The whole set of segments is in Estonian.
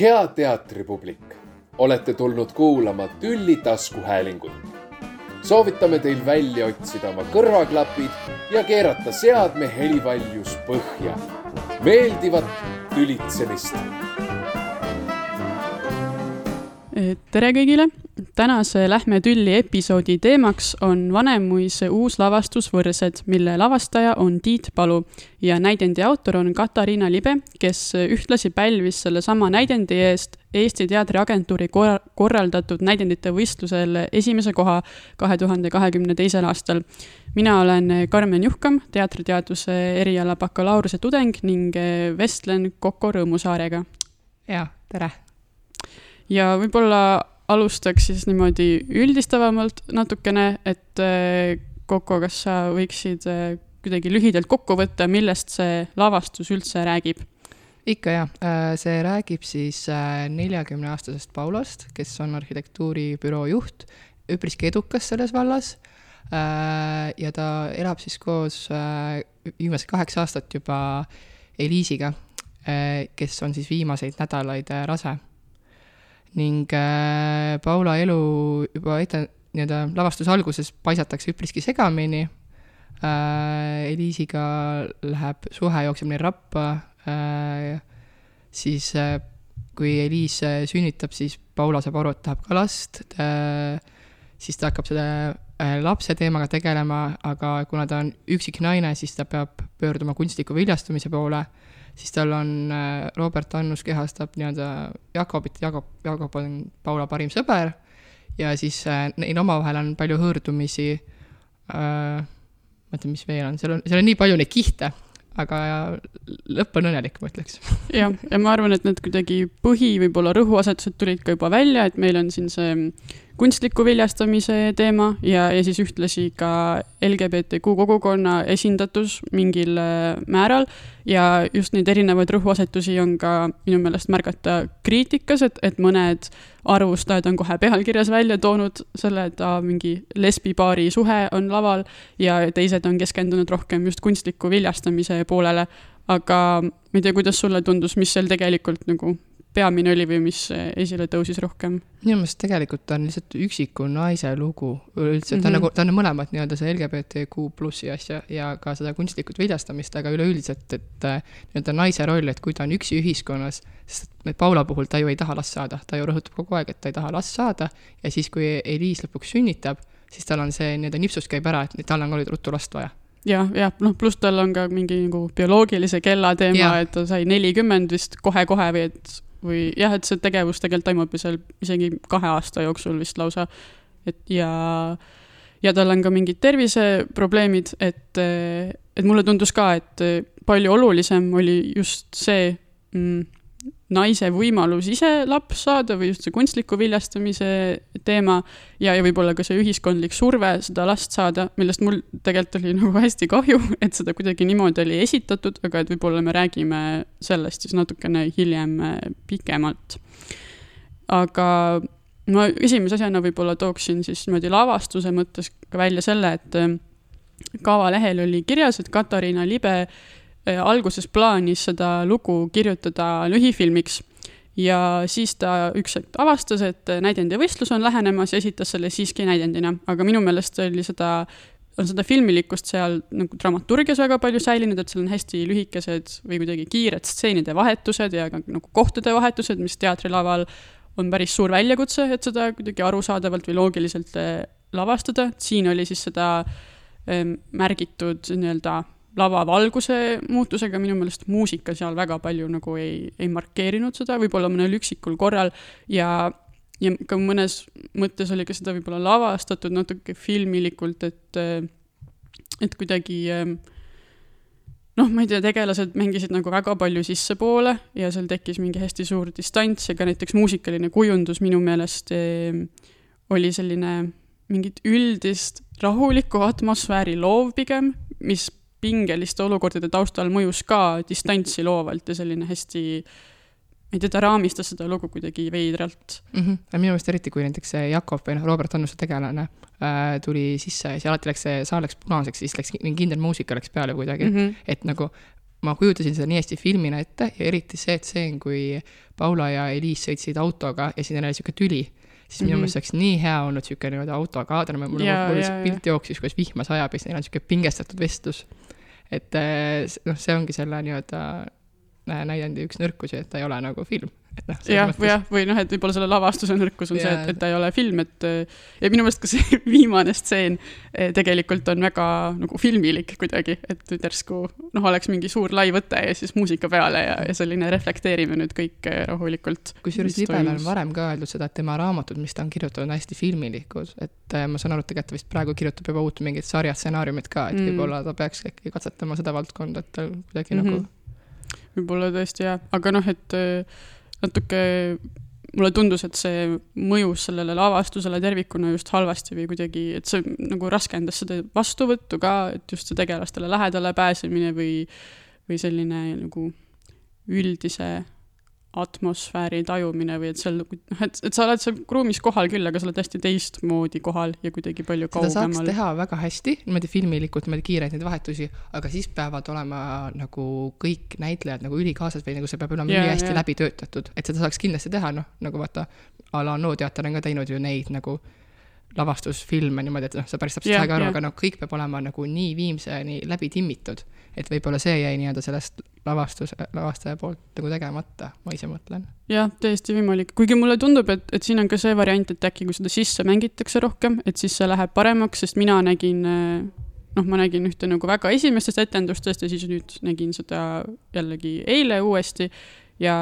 hea teatripublik, olete tulnud kuulama Tülli taskuhäälingut. soovitame teil välja otsida oma kõrvaklapid ja keerata seadme helivaljus põhja. meeldivat tülitsemist. tere kõigile tänase Lähme tülli episoodi teemaks on Vanemuise uus lavastus Võrsed, mille lavastaja on Tiit Palu ja näidendi autor on Katariina Libe, kes ühtlasi pälvis sellesama näidendi eest Eesti Teatriagentuuri kor korraldatud näidendite võistlusel esimese koha kahe tuhande kahekümne teisel aastal. mina olen Karmen Juhkam, teatriteaduse eriala bakalaureuse tudeng ning vestlen Koko Rõõmusaarega. jaa, tere! ja võib-olla alustaks siis niimoodi üldistavamalt natukene, et Koko, kas sa võiksid kuidagi lühidalt kokku võtta, millest see lavastus üldse räägib? ikka jaa, see räägib siis neljakümneaastasest Paulost, kes on arhitektuuribüroo juht, üpriski edukas selles vallas. ja ta elab siis koos viimased kaheksa aastat juba Eliisiga, kes on siis viimaseid nädalaid rase ning äh, Paula elu juba ette, nii-öelda lavastuse alguses paisatakse üpriski segamini äh,. Eliisiga läheb suhe, jookseb neil rappa äh,. siis kui Eliis sünnitab, siis Paula saab aru, et tahab ka last siis ta hakkab selle lapse teemaga tegelema, aga kuna ta on üksik naine, siis ta peab pöörduma kunstliku viljastumise poole siis tal on, äh, Robert Annus kehastab nii-öelda Jakobit, Jakob, Jakob on Paula parim sõber ja siis äh, neil omavahel on palju hõõrdumisi äh,, ma mõtlen, mis veel on, seal on, seal on nii palju neid kihte, aga lõpp on õnnelik, ma ütleks. jah, ja ma arvan, et need kuidagi põhi, võib-olla rõhuasetused tulid ka juba välja, et meil on siin see kunstliku viljastamise teema ja, ja siis ühtlasi ka LGBTQ kogukonna esindatus mingil äh, määral. ja just neid erinevaid rõhuasetusi on ka minu meelest märgata kriitikas, et, et mõned arvustajad on kohe pealkirjas välja toonud selle, et aa, mingi lesbipaari suhe on laval ja teised on keskendunud rohkem just kunstliku viljastamise poolele. aga ma ei tea, kuidas sulle tundus, mis seal tegelikult nagu peamine oli või mis esile tõusis rohkem? minu meelest tegelikult ta on lihtsalt üksiku naise lugu üleüldse, ta on mm -hmm. nagu, ta on mõlemad nii-öelda see LGBTQ plussi asja ja ka seda kunstlikut viljastamist, aga üleüldiselt, et äh, nii-öelda naise roll, et kui ta on üksi ühiskonnas, sest et Paula puhul ta ju ei taha last saada, ta ju rõhutab kogu aeg, et ta ei taha last saada ja siis, kui Eliis lõpuks sünnitab, siis tal on see nii-öelda nipsust käib ära, et tal on ka ruttu last vaja jah, jah, noh, pluss tal on ka mingi nagu bioloogilise kella teema, et ta sai nelikümmend vist kohe-kohe või et või jah, et see tegevus tegelikult toimub ju seal isegi kahe aasta jooksul vist lausa. et ja, ja tal on ka mingid terviseprobleemid, et, et mulle tundus ka, et palju olulisem oli just see mm, naise võimalus ise laps saada või just see kunstliku viljastamise teema ja, ja võib-olla ka see ühiskondlik surve seda last saada, millest mul tegelikult oli nagu hästi kahju, et seda kuidagi niimoodi oli esitatud, aga et võib-olla me räägime sellest siis natukene hiljem äh, pikemalt. aga ma esimese asjana võib-olla tooksin siis niimoodi lavastuse mõttes ka välja selle, et äh, kavalehel oli kirjas, et Katariina Libe alguses plaanis seda lugu kirjutada lühifilmiks ja siis ta üks hetk avastas, et näidendivõistlus on lähenemas ja esitas selle siiski näidendina, aga minu meelest oli seda, on seda filmilikkust seal nagu dramaturgias väga palju säilinud, et seal on hästi lühikesed või kuidagi kiired stseenide vahetused ja ka nagu kohtade vahetused, mis teatrilaval on päris suur väljakutse, et seda kuidagi arusaadavalt või loogiliselt äh, lavastada, siin oli siis seda ähm, märgitud nii-öelda lavavalguse muutusega, minu meelest muusika seal väga palju nagu ei, ei markeerinud seda, võib-olla mõnel üksikul korral ja, ja ka mõnes mõttes oli ka seda võib-olla lavastatud natuke filmilikult, et, et kuidagi noh, ma ei tea, tegelased mängisid nagu väga palju sissepoole ja seal tekkis mingi hästi suur distants ja ka näiteks muusikaline kujundus minu meelest oli selline mingit üldist rahulikku atmosfääri loov pigem, mis pingeliste olukordade taustal mõjus ka distantsi loovalt ja selline hästi ma ei tea, ta raamistas seda lugu kuidagi veidralt mm. -hmm. minu meelest eriti, kui näiteks see Jakob või noh, Robert Annuse tegelane äh, tuli sisse, siis alati läks see saal läks punaseks, siis läks mingi kindel muusika läks peale kuidagi mm, -hmm. et nagu ma kujutasin seda nii hästi filmina ette ja eriti see tseen, kui Paula ja Eliis sõitsid autoga ja siin oli niisugune tüli, siis minu Mhm. meelest see oleks nii hea olnud niisugune nii-öelda autokaader, mul, lihtsalt pilt jooksis, kuidas vihma sajab ja siis neil on niisugune pingestatud vestlus. Et eh, noh, see ongi selle nii-öelda äh, näidendi üks nõrkusi, et ta ei ole nagu film. Noh, jah, mõttes- jah, või noh, et võib-olla selle lavastuse nõrkus on see, Jaa. et, et ta ei ole film, et ja minu meelest ka see viimane stseen eh, tegelikult on väga nagu filmilik kuidagi, et nüüd järsku noh, oleks mingi suur lai võte ja siis muusika peale ja, ja selline reflekteerime nüüd kõik eh, rahulikult. kusjuures Libel on varem ka öeldud seda, et tema raamatud, mis ta on kirjutanud, on hästi filmilikud, et äh, ma saan aru, et tegelikult ta vist praegu kirjutab juba uut mingit sarja stsenaariumit ka, et Mm. võib-olla ta peaks äkki katsetama seda valdkonda, et ta kuidagi mm. -hmm. nagu võib-olla tõesti jah, aga noh, et eh, natuke mulle tundus, et see mõjus sellele lavastusele tervikuna just halvasti või kuidagi, et see nagu raskendas seda vastuvõttu ka, et just see tegelastele lähedale pääsemine või, või selline nagu üldise atmosfääri tajumine või et seal noh, et, et sa oled seal ruumis kohal küll, aga sa oled hästi teistmoodi kohal ja kuidagi palju seda saaks kaugemal. teha väga hästi, niimoodi filmilikult, niimoodi kiireid neid vahetusi, aga siis peavad olema nagu kõik näitlejad nagu ülikaasas või nagu see peab olema Jaa, ülihästi jaa. läbi töötatud, et seda saaks kindlasti teha, noh, nagu vaata, a la NO teater on ka teinud ju neid nagu lavastusfilme niimoodi, et noh, sa päris täpselt ei saagi aru, jah. aga noh, kõik peab olema nagu nii viimseni läbi timmitud, et võib-olla see jäi nii-öelda sellest lavastus, lavastaja poolt nagu tegemata, ma ise mõtlen. jah, täiesti võimalik, kuigi mulle tundub, et, et siin on ka see variant, et äkki kui seda sisse mängitakse rohkem, et siis see läheb paremaks, sest mina nägin äh, noh, ma nägin ühte nagu väga esimestest etendustest ja siis nüüd nägin seda jällegi eile uuesti ja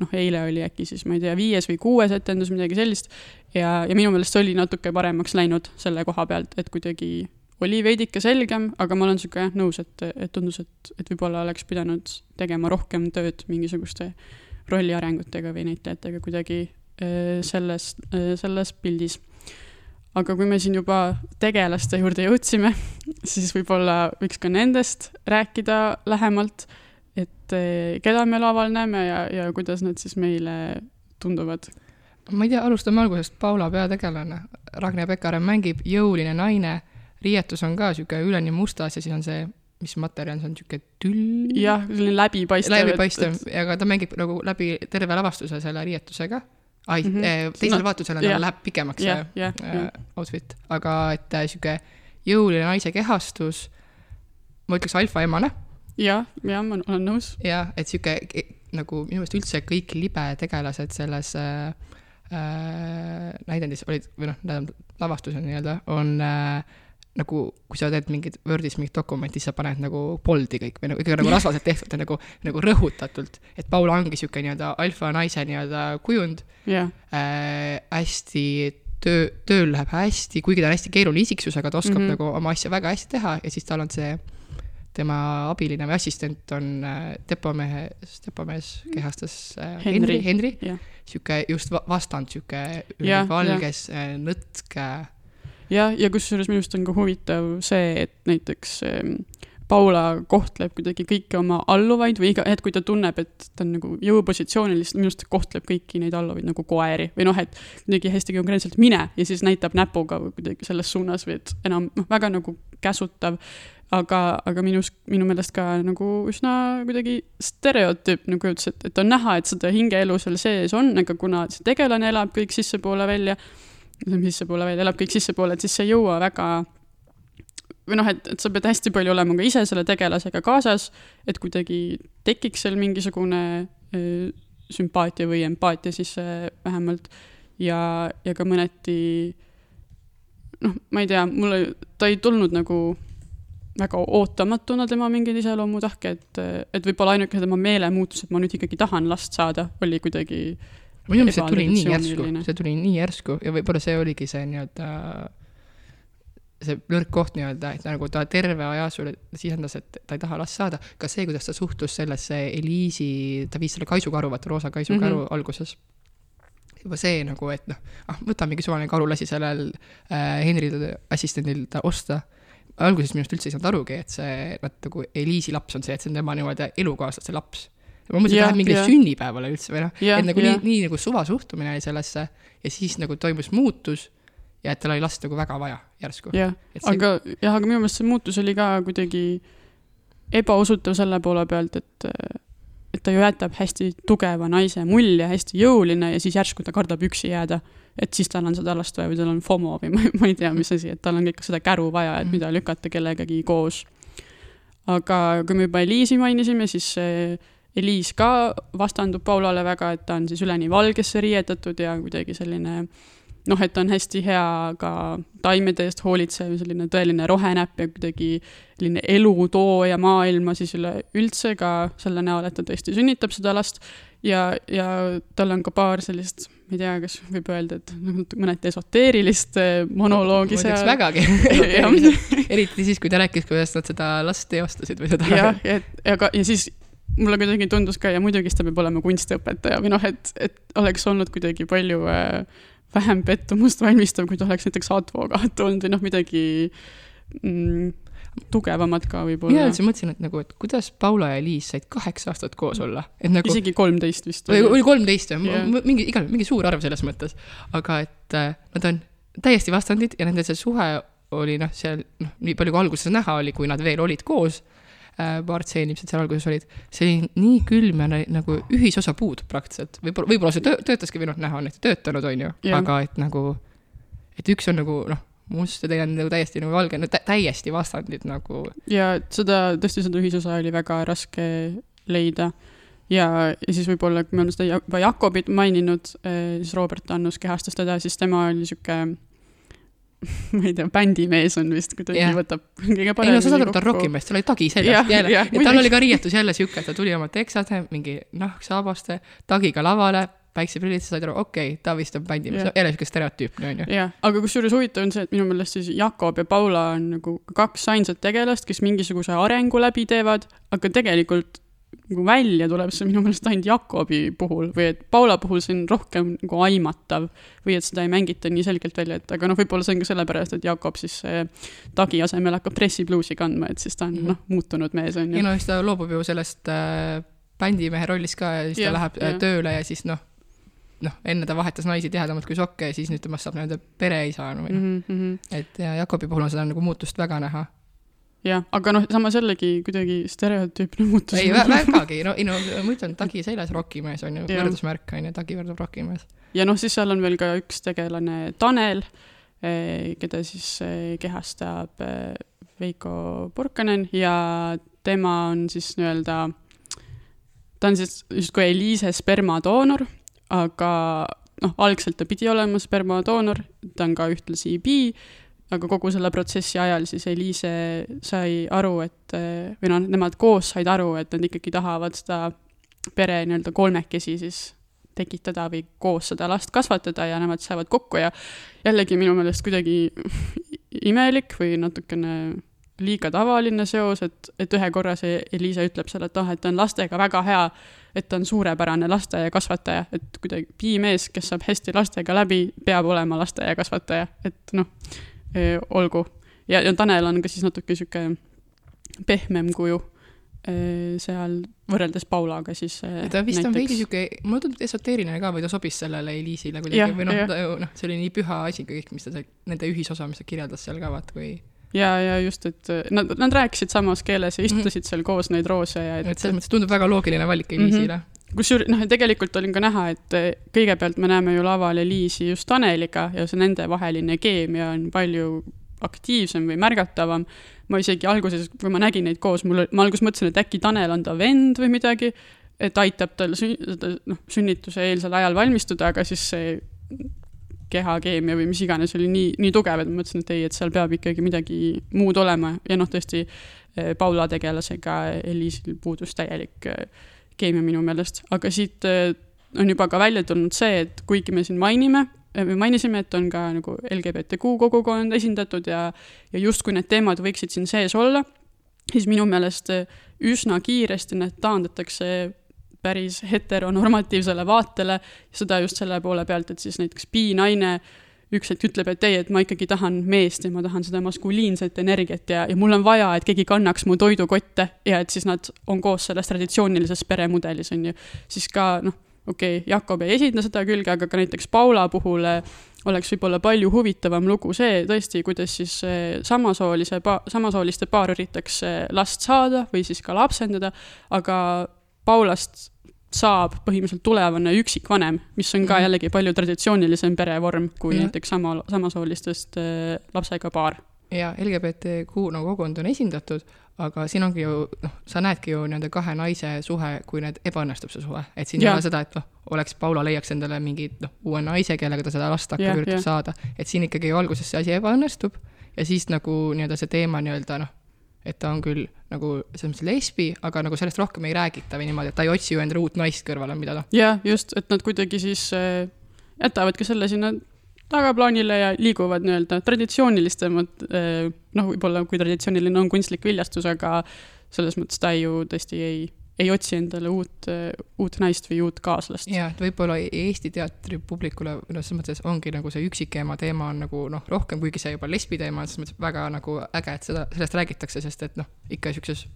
noh, eile oli äkki siis, ma ei tea, viies või kuues etendus, midagi sellist ja, ja minu meelest see oli natuke paremaks läinud selle koha pealt, et kuidagi oli veidike selgem, aga ma olen sihuke jah nõus, et, et tundus, et, et võib-olla oleks pidanud tegema rohkem tööd mingisuguste rolliarengutega või näitlejatega kuidagi äh, selles, selles pildis. aga kui me siin juba tegelaste juurde jõudsime, siis võib-olla võiks ka nendest rääkida lähemalt, et äh, keda me laval näeme ja, ja kuidas nad siis meile tunduvad. ma ei tea, alustame algusest, Paula peategelane, Ragne Pekaren mängib jõuline naine, riietus on ka niisugune üleni mustas ja siis on see, mis materjal see on, niisugune tüll. jah, selline läbipaistev. läbipaistev, aga ta mängib nagu läbi terve lavastuse selle riietusega. ai mm. -hmm. teisel No, vaatusel jah. tal läheb pikemaks jah see, jah, äh, jah, outfit, aga et sihuke jõuline naise kehastus, ma ütleks alfaemane jah, jah, ma olen nõus. ja et sihuke ke- nagu minu meelest üldse kõik libetegelased selles äh, äh, näidendis olid või noh, tähendab lavastusel nii-öelda on äh, nagu, kui sa teed mingit Wordis mingit dokumenti, siis sa paned nagu boldi kõik või nagu ikka nagu rasvaselt tehtud ja nagu, nagu rõhutatult, et Paula ongi sihuke nii-öelda alfa naise nii-öelda kujund jah, äh, hästi töö, tööl läheb hästi, kuigi ta on hästi keerulise isiksusega, ta oskab mm. -hmm. nagu oma asja väga hästi teha ja siis tal on see, tema abiline või assistent on äh, depomehe, depomees kehastas äh, Henri. Henri, Henri, sihuke just va- vastand, sihuke valges äh, nõtke, jah, ja kusjuures minu arust on ka huvitav see, et näiteks ähm, Paula kohtleb kuidagi kõiki oma alluvaid või iga hetk, kui ta tunneb, et ta on nagu jõupositsioonil, siis minu arust ta kohtleb kõiki neid alluvaid nagu koeri või noh, et kuidagi hästi konkreetselt mine ja siis näitab näpuga või kuidagi selles suunas või et enam noh, väga nagu käsutav. aga, aga minus, minu meelest ka nagu üsna kuidagi stereotüüpne kujutus, et, et on näha, et seda hingeelu seal sees on, aga kuna see tegelane elab kõik sissepoole välja sissepoole välja, elab kõik sissepoole, et siis see ei jõua väga või noh, et, et sa pead hästi palju olema ka ise selle tegelasega kaasas, et kuidagi tekiks seal mingisugune sümpaatia või empaatia siis äh, vähemalt. Ja, ja ka mõneti noh, ma ei tea, mulle, ta ei tulnud nagu väga ootamatuna tema mingeid iseloomutahke, et, et võib-olla ainuke tema meelemuutus, et ma nüüd ikkagi tahan last saada, oli kuidagi minu meelest see tuli nii järsku see tuli nii järsku ja võib-olla see oligi see nii-öelda see nõrk koht nii-öelda, et nagu ta terve aja sulle sisendas, et ta ei taha last saada, ka see, kuidas ta suhtus sellesse Eliisi, ta viis selle kaisukaru, vaata roosa kaisukaru mm. -hmm. alguses. juba see nagu, et noh, ah võta mingi suvaline karu, lasi sellel äh, Henri assistendil ta osta. alguses minu arust üldse ei saanud arugi, et see, vaat nagu Eliisi laps on see, et see on tema nii-öelda elukaaslase laps. ma mõtlesin, et läheb mingile sünnipäevale üldse või noh, et nagu jah. nii, nii nagu suva suhtumine oli sellesse ja siis nagu toimus muutus ja et tal oli last nagu väga vaja järsku. jah, aga jah, aga minu meelest see muutus oli ka kuidagi ebausutav selle poole pealt, et et ta ju jätab hästi tugeva naise mulje, hästi jõuline ja siis järsku ta kardab üksi jääda. et siis tal on seda last vaja või tal on FOMO või ma, ma ei tea, mis asi, et tal on ikka seda käru vaja, et mhm. mida lükata kellegagi koos. aga kui me juba Eliisi mainisime, siis Eliis ka vastandub Paulale väga, et ta on siis üleni valgesse riietatud ja kuidagi selline äh, noh, et on hästi hea ka taimede eest hoolitsev, selline tõeline rohenäpp ja kuidagi selline elutooja maailma siis üleüldse ka selle näol, et ta tõesti sünnitab seda last. ja, ja tal on ka paar sellist, ma ei tea, kas võib öelda, et mõneti esoteerilist eh, monoloogi seal. vägagi eriti siis, kui ta rääkis, kuidas nad seda last teostasid või seda. jah, ja, ja ka, ja siis mulle kuidagi tundus ka ja muidugi siis ta peab olema kunstiõpetaja või noh, et, et oleks olnud kuidagi palju äh, vähem pettumust valmistav, kui ta oleks näiteks advokaat olnud või noh, midagi mm, tugevamat ka võib-olla. mina üldse mõtlesin, et nagu, et kuidas Paula ja Liis said kaheksa aastat koos olla, et nagu. isegi kolmteist vist. oli kolmteist jah yeah., mingi, igal, mingi suur arv selles mõttes, aga et äh, nad on täiesti vastandid ja nende see suhe oli noh, seal noh, nii palju kui alguses näha oli, kui nad veel olid koos paar stseeni, mis nad seal alguses olid, see oli nii külm ja nagu ühisosa puudub praktiliselt, võib-olla, võib-olla see töö, töötaski või noh, näha on, et töötanud, on ju, aga et nagu, et üks on nagu noh, must ja teine on nagu täiesti nagu valge, no täiesti vastandid nagu. ja seda, tõesti seda ühisosa oli väga raske leida. Ja, ja siis võib-olla, kui me oleme seda juba Jakobit maininud, eh, siis Robert Annus kehastas teda, siis tema oli sihuke ma ei tea, bändimees on vist kuidagi yeah. võtab kõige paremini ei no sa saad aru, ta on rokimees, tal oli tagi seljas jälle ja, ja tal oli ka riietus jälle sihuke, et ta tuli oma teksade, mingi nahksaabaste, tagiga lavale, päikseprillid, sa said aru, okei okay,, ta vist on bändimees yeah., jälle sihuke stereotüüpne on ju. jah, aga kusjuures huvitav on see, et minu meelest siis Jakob ja Paula on nagu kaks ainsat tegelast, kes mingisuguse arengu läbi teevad, aga tegelikult nagu välja tuleb see minu meelest ainult Jakobi puhul või et Paula puhul see on rohkem nagu aimatav või et seda ei mängita nii selgelt välja, et aga noh, võib-olla see on ka sellepärast, et Jakob siis tagi asemel hakkab dressipluusi kandma, et siis ta on mm -hmm. noh, muutunud mees on ju. ei no siis ta loobub ju sellest äh, bändimehe rollist ka ja siis ja, ta läheb äh, ja. tööle ja siis noh, noh, enne ta vahetas naisi tihedamalt kui sokke ja siis nüüd temast saab nii-öelda pereisa või noh mm -hmm., et ja Jakobi puhul on seda nagu muutust väga näha jah, aga noh, samas jällegi kuidagi stereotüüpne muutus. ei, vägagi, no ei no ma ütlen, tagi seljas rokimees on ju, võrdusmärk on ju, tagi võrdub rokimees. ja noh, siis seal on veel ka üks tegelane, Tanel, eh, keda siis eh, kehastab eh, Veiko Purkanen ja tema on siis nii-öelda, ta on siis justkui Eliise spermadoonor, aga noh, algselt ta pidi olema spermadoonor, ta on ka ühtlasi bi aga kogu selle protsessi ajal siis Eliise sai aru, et või noh, nemad koos said aru, et nad ikkagi tahavad seda pere nii-öelda kolmekesi siis tekitada või koos seda last kasvatada ja nemad saavad kokku ja jällegi minu meelest kuidagi imelik või natukene liiga tavaline seos, et, et ühe korra see Eliisa ütleb seal, et ah, et ta on lastega väga hea, et ta on suurepärane lasteaiakasvataja, et kuidagi piimees, kes saab hästi lastega läbi, peab olema lasteaiakasvataja, et noh olgu. ja, ja Tanel on ka siis natuke sihuke pehmem kuju seal võrreldes Paulaga siis. ta vist näiteks... on veidi sihuke, mulle tundub esoteeriline ka või ta sobis sellele Eliisile kuidagi või noh, noh, see oli nii püha asi kõik, mis ta seal, nende ühisosa, mis ta kirjeldas seal ka vaata, kui ja, ja just, et nad, nad rääkisid samas keeles ja istusid mm -hmm. seal koos neid roose ja et, et selles mõttes tundub väga loogiline valik Eliisile mm. -hmm. Kusjuures noh, tegelikult oli ka näha, et kõigepealt me näeme ju laval Eliisi just Taneliga ja see nendevaheline keemia on palju aktiivsem või märgatavam. ma isegi alguses, kui ma nägin neid koos, mul, ma alguses mõtlesin, et äkki Tanel on ta vend või midagi, et aitab tal sün-, noh, sünnituse eelsel ajal valmistuda, aga siis see kehakeemia või mis iganes oli nii, nii tugev, et ma mõtlesin, et ei, et seal peab ikkagi midagi muud olema ja noh, tõesti eh, Paula tegelasega Eliisil puudus täielik eh, keemia minu meelest, aga siit eh, on juba ka välja tulnud see, et kuigi me siin mainime, me mainisime, et on ka nagu LGBTQ kogukond esindatud ja, ja justkui need teemad võiksid siin sees olla, siis minu meelest üsna kiiresti need taandatakse päris heteronormatiivsele vaatele, seda just selle poole pealt, et siis näiteks bi-naine üks hetk ütleb, et ei, et ma ikkagi tahan meest ja ma tahan seda maskuliinset energiat ja, ja mul on vaja, et keegi kannaks mu toidukotte ja et siis nad on koos selles traditsioonilises peremudelis, on ju. siis ka noh, okei okay,, Jakob ei esinda seda külge, aga ka näiteks Paula puhul oleks võib-olla palju huvitavam lugu see tõesti, kuidas siis samasoolise, samasooliste paar üritaks last saada või siis ka lapsendada, aga Paulast saab põhimõtteliselt tulevane üksikvanem, mis on ka mhm. jällegi palju traditsioonilisem perevorm kui ja. näiteks sama, samasoolistest lapsega paar ja LGBTQ nagu kogukond on esindatud, aga siin ongi ju noh, sa näedki ju nii-öelda kahe naise suhe, kui need ebaõnnestub see suhe, et siin ja. ei ole seda, et noh, oleks Paula leiaks endale mingi noh, uue naise, kellega ta seda last hakkab üritab saada, et siin ikkagi alguses see asi ebaõnnestub ja siis nagu nii-öelda see teema nii-öelda noh, et ta on küll nagu selles mõttes lesbi, aga nagu sellest rohkem ei räägita või niimoodi, et ta ei otsi ju endale uut naist kõrvale, mida noh. jah, just, et nad kuidagi siis äh, jätavadki selle sinna tagaplaanile ja liiguvad nii-öelda traditsioonilisemad, eh, noh, võib-olla kui traditsiooniline on kunstlik viljastus, aga selles mõttes ta ju tõesti ei, ei otsi endale uut, uut naist või uut kaaslast. jaa, et võib-olla Eesti teatri publikule, noh, selles mõttes ongi nagu see üksikema teema on nagu noh, rohkem, kuigi see juba lesbi teema on, selles mõttes väga nagu äge, et seda, sellest räägitakse, sest et noh, ikka niisuguses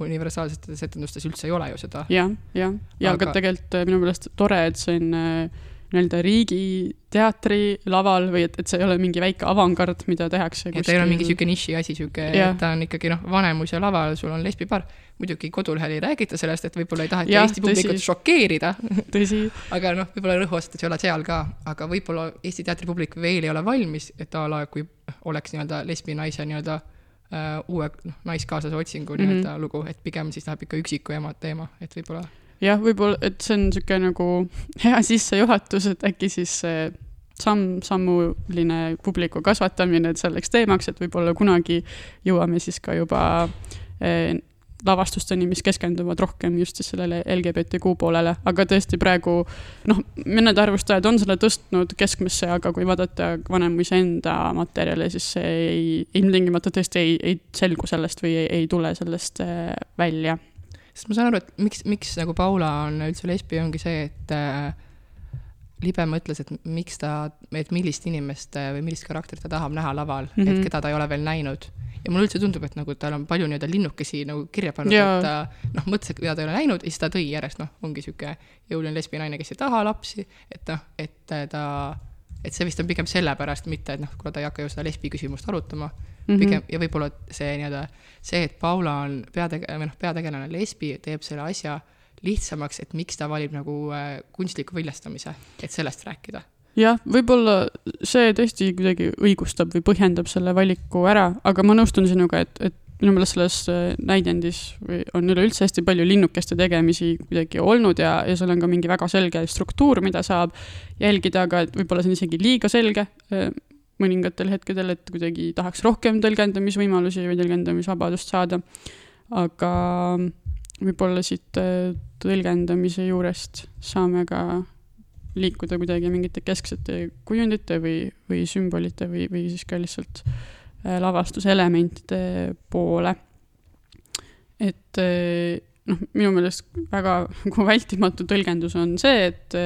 universaalsetes etendustes üldse ei ole ju seda. jah, jah, ja aga, aga tegelikult eh, minu meelest tore, et see on äh, nii-öelda riigiteatri laval või et, et see ei ole mingi väike avangard, mida tehakse. et ta ei ole mingi sihuke niši asi, sihuke, ta on ikkagi noh, Vanemuise laval, sul on lesbipaar. muidugi kodulehel ei räägita sellest, et võib-olla ei taheta Eesti publikut šokeerida. tõsi aga noh, võib-olla rõhuasetus ei ole seal ka, aga võib-olla Eesti teatri publik veel ei ole valmis, et a la kui oleks nii-öelda lesbi naise nii-öelda uh, uue noh, naiskaaslase otsingu mm -hmm. nii-öelda lugu, et pigem siis läheb ikka üksiku ema teema, et võib-olla jah, võib-olla, et see on niisugune nagu hea sissejuhatus, et äkki siis see samm-sammuline publiku kasvatamine, selleks teemaks, et võib-olla kunagi jõuame siis ka juba eh, lavastusteni, mis keskenduvad rohkem just siis sellele LGBTQ poolele, aga tõesti praegu noh, mõned arvustajad on selle tõstnud keskmesse, aga kui vaadata Vanemuise enda materjali, siis see ei, ilmtingimata tõesti ei, ei selgu sellest või ei, ei tule sellest eh, välja sest ma saan aru, et miks, miks nagu Paula on üldse lesbi, ongi see, et äh, libe mõtles, et miks ta, et millist inimest äh, või millist karakterit ta tahab näha laval mm, -hmm. et mhm. keda ta ei ole veel näinud. ja mulle üldse tundub, et nagu tal on palju nii-öelda linnukesi nagu kirja pannud, et ta noh, mõtles, et keda ta ei ole näinud ja siis ta tõi järjest, noh, ongi sihuke jõuline lesbi naine, kes ei taha lapsi, et noh, et ta, et see vist on pigem sellepärast, mitte et noh, kuna ta ei hakka ju seda lesbi küsimust arutama mm, -hmm. pigem ja võib-olla see nii-öelda see, et Paula on peatege-, või noh, peategelane lesbi, teeb selle asja lihtsamaks, et miks ta valib nagu äh, kunstliku viljastamise, et sellest rääkida jah, võib-olla see tõesti kuidagi õigustab või põhjendab selle valiku ära, aga ma nõustun sinuga, et, et minu meelest selles äh, näidendis või on üleüldse hästi palju linnukeste tegemisi kuidagi olnud ja, ja seal on ka mingi väga selge struktuur, mida saab jälgida, aga et võib-olla see on isegi liiga selge äh, mõningatel hetkedel, et kuidagi tahaks rohkem tõlgendamisvõimalusi või tõlgendamisvabadust saada. aga võib-olla siit äh, tõlgendamise juurest saame ka liikuda kuidagi mingite kesksete kujundite või, või sümbolite või, või siis ka lihtsalt äh, lavastuselementide poole. et äh, noh, minu meelest väga vältimatu tõlgendus on see, et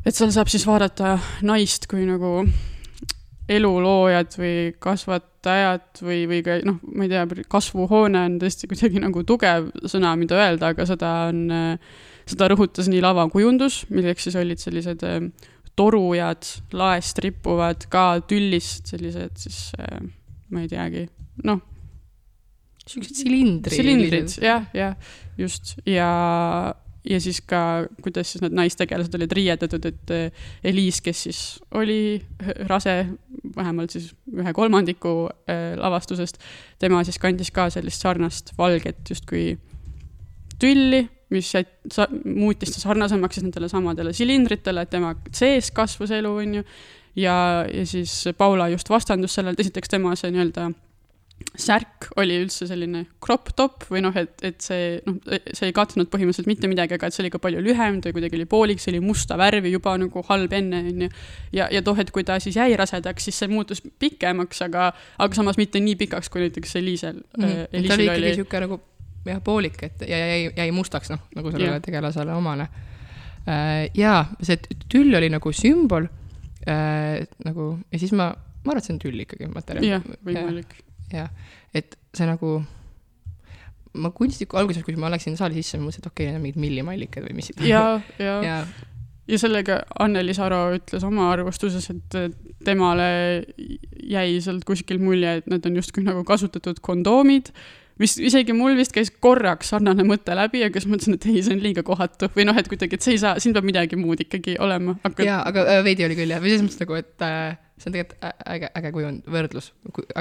et seal saab siis vaadata naist kui nagu eluloojad või kasvatajad või, või ka noh, ma ei tea, kasvuhoone on tõesti kuidagi nagu tugev sõna, mida öelda, aga seda on, seda rõhutas nii lavakujundus, milleks siis olid sellised äh, torujad, laest rippuvad, ka tüllist sellised siis, äh, ma ei teagi, noh. siuksed silindrid. silindrid, jah, jah, just ja ja siis ka, kuidas siis need naistegelased olid riietatud, et eh, Eliis, kes siis oli rase, vähemalt siis ühe kolmandiku eh, lavastusest, tema siis kandis ka sellist sarnast valget justkui tülli, mis sa, muutis ta sarnasemaks siis nendele samadele silindritele, et tema sees kasvas elu, on ju. ja, ja siis Paula just vastandus sellele, et esiteks tema see nii-öelda särk oli üldse selline crop top või noh, et, et see, noh, see ei katnud põhimõtteliselt mitte midagi, aga et see oli ka palju lühem, ta kuidagi oli poolik, see oli musta värvi juba nagu halb enne, on ju. ja, ja toh, et kui ta siis jäi rasedaks, siis see muutus pikemaks, aga, aga samas mitte nii pikaks, kui näiteks Eliisel mm. -hmm. ta oli ikkagi sihuke nagu jah, poolik, et ja jäi, jäi mustaks, noh, nagu sellele ja. tegelasele omane äh,. jaa, see tüll oli nagu sümbol äh, nagu ja siis ma, ma arvan, et see on tüll ikkagi materjal. jah, võimalik jah, et see nagu, ma kunstniku alguses, kui ma läksin saali sisse, mõtlesin, et okei okay,, need on mingid millimallikad või mis. ja, ja, ja., ja sellega Anneli Saro ütles oma arvustuses, et temale jäi sealt kuskil mulje, et need on justkui nagu kasutatud kondoomid vist isegi mul vist käis korraks sarnane mõte läbi, aga siis mõtlesin, et ei, see on liiga kohatu või noh, et kuidagi, et see ei saa, siin peab midagi muud ikkagi olema aga.... jaa, aga äh, veidi oli küll jah, või selles mõttes nagu, et äh, see on tegelikult äge, äge kujund, võrdlus.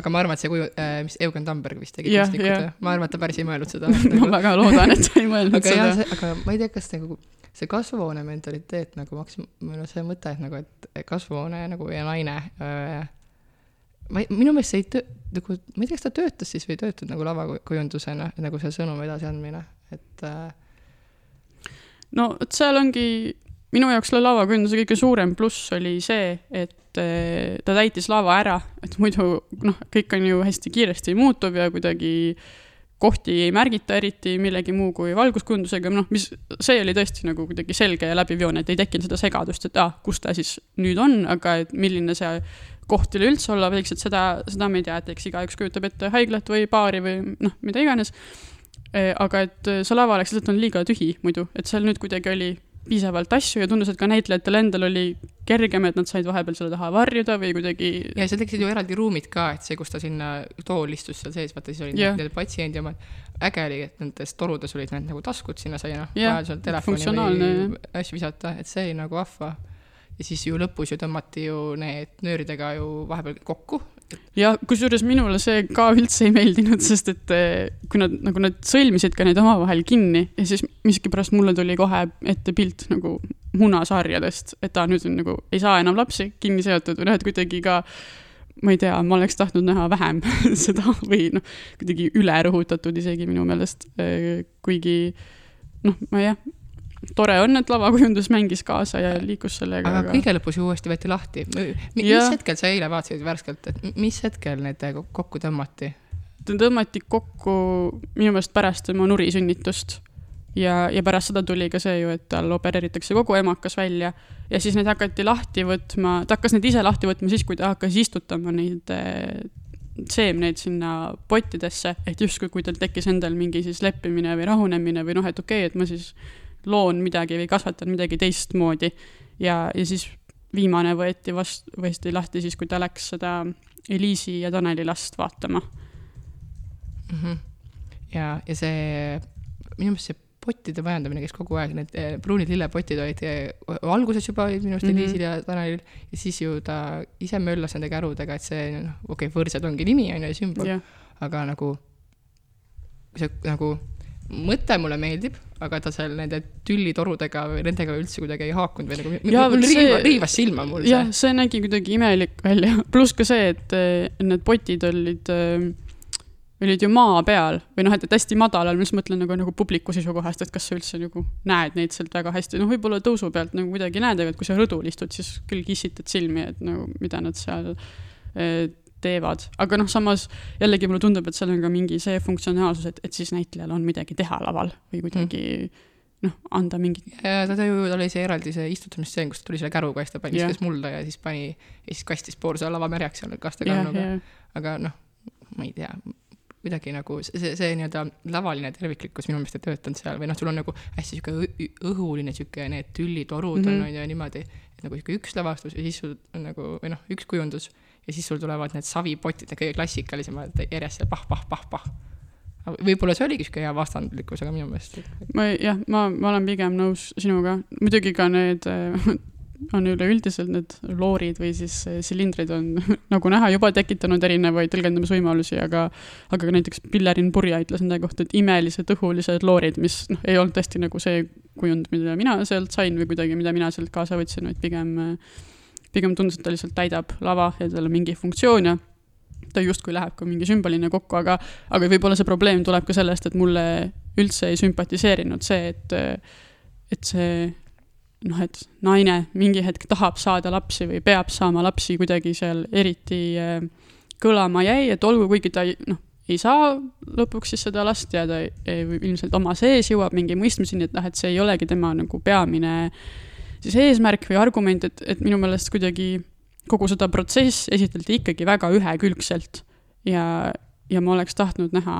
aga ma arvan, et see kuju äh,, mis Eugen Tamberg vist tegi kunstnikud, ma arvan, et ta päris ei mõelnud seda ma väga loodan, et ta ei mõelnud aga seda. aga ma ei tea, kas nagu see kasvuhoone mentaliteet nagu maks-, või noh, see mõte, et nagu, et kasvuhoone nagu ja naine äh, ma ei, minu meelest see ei töö-, nagu, ma ei tea, kas ta töötas siis või ei töötanud nagu lavakujundusena, nagu see sõnumi edasiandmine, et äh.... no vot seal ongi, minu jaoks selle lavakujunduse kõige suurem pluss oli see, et äh, ta täitis lava ära, et muidu noh, kõik on ju hästi kiiresti muutuv ja kuidagi kohti ei märgita eriti millegi muu kui valguskujundusega, noh, mis, see oli tõesti nagu kuidagi selge ja läbiv joon, et ei tekkinud seda segadust, et ah,, kus ta siis nüüd on, aga et milline see koht üleüldse olla võiks, et seda, seda me ei tea, et eks igaüks kujutab ette haiglat või baari või noh, mida iganes. aga et see lava oleks lihtsalt olnud liiga tühi muidu, et seal nüüd kuidagi oli piisavalt asju ja tundus, et ka näitlejatel endal oli kergem, et nad said vahepeal selle taha varjuda või kuidagi. ja seal tekkisid ju eraldi ruumid ka, et see, kus ta sinna tool istus seal sees, vaata siis olid yeah. need patsiendi omad. äge oli, et nendes torudes olid need nagu taskud, sinna sai noh yeah., vajadusel telefoni või asju visata, et see oli nagu vahva ja siis ju lõpus ju tõmmati ju need nööridega ju vahepeal kokku. ja kusjuures minule see ka üldse ei meeldinud, sest et eh, kui nad nagu nad sõlmisid ka neid omavahel kinni ja siis miskipärast mulle tuli kohe ette pilt nagu munasarjadest, et aa, nüüd on nagu, ei saa enam lapsi kinni seotud või noh, et kuidagi ka ma ei tea, ma oleks tahtnud näha vähem seda või noh, kuidagi üle rõhutatud isegi minu meelest, eh, kuigi noh, ma jah, tore on, et lavakujundus mängis kaasa ja liikus sellega. aga kõige lõpus ju uuesti võeti lahti. mis ja. hetkel sa eile vaatasid värskelt, et mis hetkel need kokku tõmmati? tõmmati kokku minu meelest pärast tema nurisünnitust ja, ja pärast seda tuli ka see ju, et tal opereeritakse kogu emakas välja ja siis neid hakati lahti võtma, ta hakkas neid ise lahti võtma siis, kui ta hakkas istutama neid eh, seemneid sinna pottidesse, et justkui, kui tal tekkis endal mingi siis leppimine või rahunemine või noh, et okei okay,, et ma siis loon midagi või kasvatan midagi teistmoodi. ja, ja siis viimane võeti vast-, võeti lahti siis, kui ta läks seda Eliisi ja Taneli last vaatama mm. -hmm. ja, ja see, minu meelest see pottide majandamine käis kogu aeg, need eh, pruunid lillepotid olid eh, alguses juba olid minu arust mm -hmm. Eliisil ja Tanelil ja siis ju ta ise möllas nende kärudega, et see noh, okei okay,, võrsed ongi nimi on ju ja sümbol yeah., aga nagu see nagu mõte mulle meeldib, aga ta seal nende tüllitorudega või nendega üldse kuidagi ei haakunud või nagu ja, mul see, riiva, riivas silma mul see. jah, see nägi kuidagi imelik välja, pluss ka see, et need potid olid äh, olid ju maa peal või noh, et, et hästi madalal, ma just mõtlen nagu, nagu publiku seisukohast, et kas sa üldse nagu näed neid sealt väga hästi, noh, võib-olla tõusu pealt nagu kuidagi näed, aga et kui sa rõdul istud, siis küll kissitad silmi, et nagu mida nad seal et, teevad, aga noh, samas jällegi mulle tundub, et seal on ka mingi see funktsionaalsus, et, et siis näitlejal on midagi teha laval või kuidagi mm. noh, anda mingit. ta, ju, tal oli see eraldi see istutamisstseen, kus tuli selle käruga ja siis ta pani, viskas mulda ja siis pani ja siis kastis pool seda lava märjaks seal kastekannuga. aga noh, ma ei tea, kuidagi nagu see, see, see nii-öelda lavaline terviklikkus minu meelest ei töötanud seal või noh, sul on nagu hästi sihuke õhuline sihuke need tüllitorud mm -hmm. on, on ju niimoodi, et nagu sihuke üks lavastus ja siis sul on nagu, või noh, üks kujundus ja siis sul tulevad need savipotid, need kõige klassikalisemad järjest seal pah-pah-pah-pah. võib-olla see oligi sihuke hea vastandlikkus, aga minu meelest. ma jah, ma, ma olen pigem nõus sinuga, muidugi ka need on üleüldiselt need loorid või siis silindrid on nagu näha juba tekitanud erinevaid tõlgendamisvõimalusi, aga aga ka näiteks Pillerin Purje ütles nende kohta, et imelised õhulised loorid, mis noh, ei olnud tõesti nagu see kujund, mida mina sealt sain või kuidagi, mida mina sealt kaasa võtsin, vaid pigem äh, pigem tundus, et ta lihtsalt täidab lava ja tal on mingi funktsioon ja ta justkui läheb ka mingi sümbolina kokku, aga, aga võib-olla see probleem tuleb ka sellest, et mulle üldse ei sümpatiseerinud see, et, et see noh, et naine mingi hetk tahab saada lapsi või peab saama lapsi kuidagi seal eriti äh, kõlama jäi, et olgu, kuigi ta noh, ei saa lõpuks siis seda last ja ta ilmselt oma sees jõuab mingi mõistmiseni, et noh, et see ei olegi tema nagu peamine äh, siis eesmärk või argument, et, et minu meelest kuidagi kogu seda protsess esitati ikkagi väga ühekülgselt ja, ja ma oleks tahtnud näha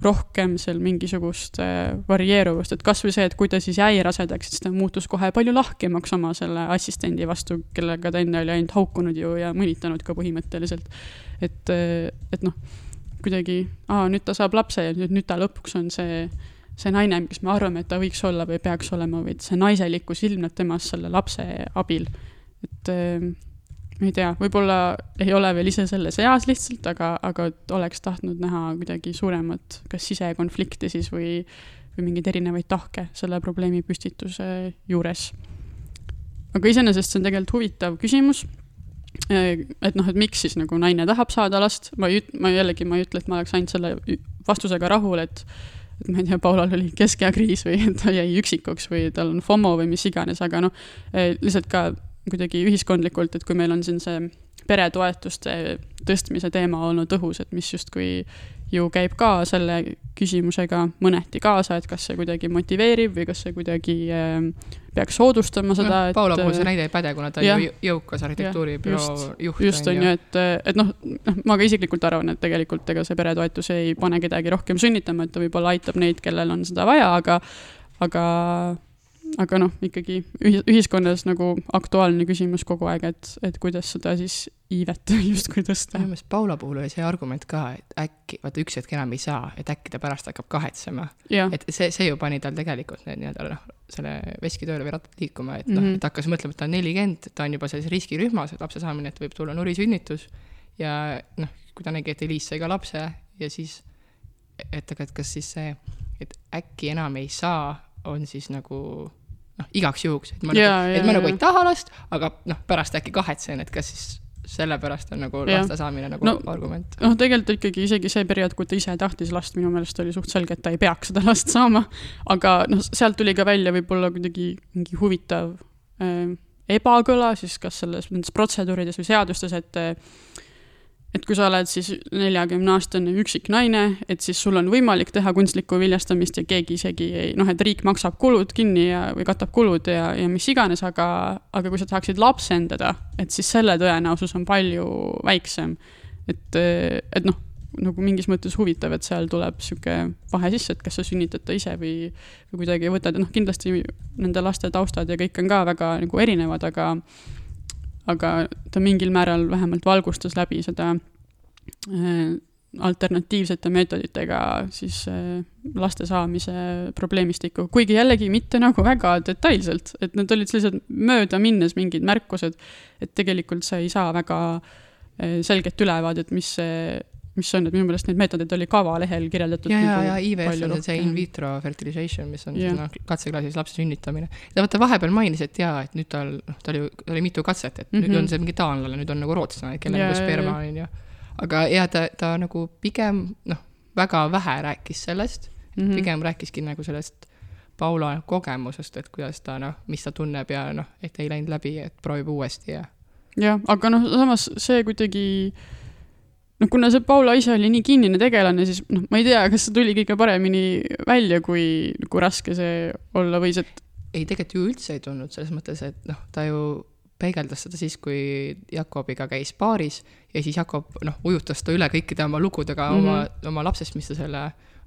rohkem seal mingisugust äh, varieeruvust, et kasvõi see, et kui ta siis jäi rasedaks, siis ta muutus kohe palju lahkemaks oma selle assistendi vastu, kellega ta enne oli ainult haukunud ju ja mõnitanud ka põhimõtteliselt. et, äh, et noh, kuidagi, aa, nüüd ta saab lapse ja nüüd, nüüd ta lõpuks on see, see naine, kes me arvame, et ta võiks olla või peaks olema, vaid see naiselikkus ilmneb temas selle lapse abil. et äh, ma ei tea, võib-olla ei ole veel ise selles eas lihtsalt, aga, aga oleks tahtnud näha kuidagi suuremat, kas sisekonflikti siis või, või mingeid erinevaid tahke selle probleemi püstituse juures. aga iseenesest see on tegelikult huvitav küsimus. et noh, et miks siis nagu naine tahab saada last, ma ei, ma jällegi, ma ei ütle, et ma oleks ainult selle vastusega rahul, et ma ei tea, Paulal oli keskeakriis või ta jäi üksikuks või tal on FOMO või mis iganes, aga noh, lihtsalt ka kuidagi ühiskondlikult, et kui meil on siin see peretoetuste tõstmise teema olnud õhus, et mis justkui ju käib ka selle küsimusega mõneti kaasa, et kas see kuidagi motiveerib või kas see kuidagi äh, peaks soodustama seda no,. Paula puhul see näide ei päde, kuna ta on ju jõukas arhitektuuribüroo juht. just, on ju, et, et noh, noh, ma ka isiklikult arvan, et tegelikult ega see peretoetus ei pane kedagi rohkem sünnitama, et ta võib-olla aitab neid, kellel on seda vaja, aga, aga aga noh, ikkagi ühiskonnas nagu aktuaalne küsimus kogu aeg, et, et kuidas seda siis iivet justkui tõsta. minu meelest Paula puhul oli see argument ka, et äkki, vaata üks hetk enam ei saa, et äkki ta pärast hakkab kahetsema. et see, see ju pani tal tegelikult need nii-öelda noh, selle veski tööle või rattad liikuma, et noh mm -hmm., et hakkas mõtlema, et ta on nelikümmend, ta on juba selles riskirühmas, et lapse saamine, et võib tulla nurisünnitus. ja noh, kui ta nägi, et Eliis sai ka lapse ja siis, et aga, et kas siis see, et äkki enam ei saa, on siis nagu noh, igaks juhuks, et ma ja, nagu, et ma ja, nagu ei taha last, aga noh, pärast äkki kahetsen, et kas siis sellepärast on nagu laste saamine nagu no, argument. noh, tegelikult ikkagi isegi see periood, kui ta ise tahtis last, minu meelest oli suht selge, et ta ei peaks seda last saama. aga noh, sealt tuli ka välja võib-olla kuidagi mingi huvitav äh, ebakõla siis kas selles, nendes protseduurides või seadustes, et äh, et kui sa oled siis neljakümne aastane üksik naine, et siis sul on võimalik teha kunstlikku viljastamist ja keegi isegi ei, noh, et riik maksab kulud kinni ja, või katab kulud ja, ja mis iganes, aga, aga kui sa tahaksid lapsendada, et siis selle tõenäosus on palju väiksem. et, et noh, nagu mingis mõttes huvitav, et seal tuleb sihuke vahe sisse, et kas sa sünnitad ta ise või, või kuidagi võtad, noh, kindlasti nende laste taustad ja kõik on ka väga nagu erinevad, aga aga ta mingil määral vähemalt valgustas läbi seda äh, alternatiivsete meetoditega siis äh, laste saamise probleemistikku, kuigi jällegi mitte nagu väga detailselt, et need olid sellised möödaminnes mingid märkused, et tegelikult sa ei saa väga äh, selget ülevaadet, mis see mis on, et minu meelest neid meetodeid oli kavalehel kirjeldatud. ja, ja, ja IVF on see in vitro fertilization, mis on siis noh, katseklaasis lapse sünnitamine. ta vaata vahepeal mainis, et jaa, et nüüd tal, noh, tal oli mitu katset, et mm -hmm. nüüd mhm. on see mingi taanlane, nüüd on nagu rootslane, kellel nagu sperma on ju. aga jaa, ta, ta nagu pigem noh, väga vähe rääkis sellest mm, -hmm. pigem rääkiski nagu sellest Paula kogemusest, et kuidas ta noh, mis ta tunneb ja noh, et ei läinud läbi, et proovib uuesti ja. jah, aga noh, samas see kuidagi noh, kuna see Paula ise oli nii kinnine tegelane, siis noh, ma ei tea, kas see tuli kõige paremini välja, kui, kui raske see olla võis, et. ei, tegelikult ju üldse ei tulnud selles mõttes, et noh, ta ju peegeldas seda siis, kui Jakobiga käis baaris ja siis Jakob noh, ujutas ta üle kõikide oma lugudega mm -hmm. oma, oma lapsest, mis ta selle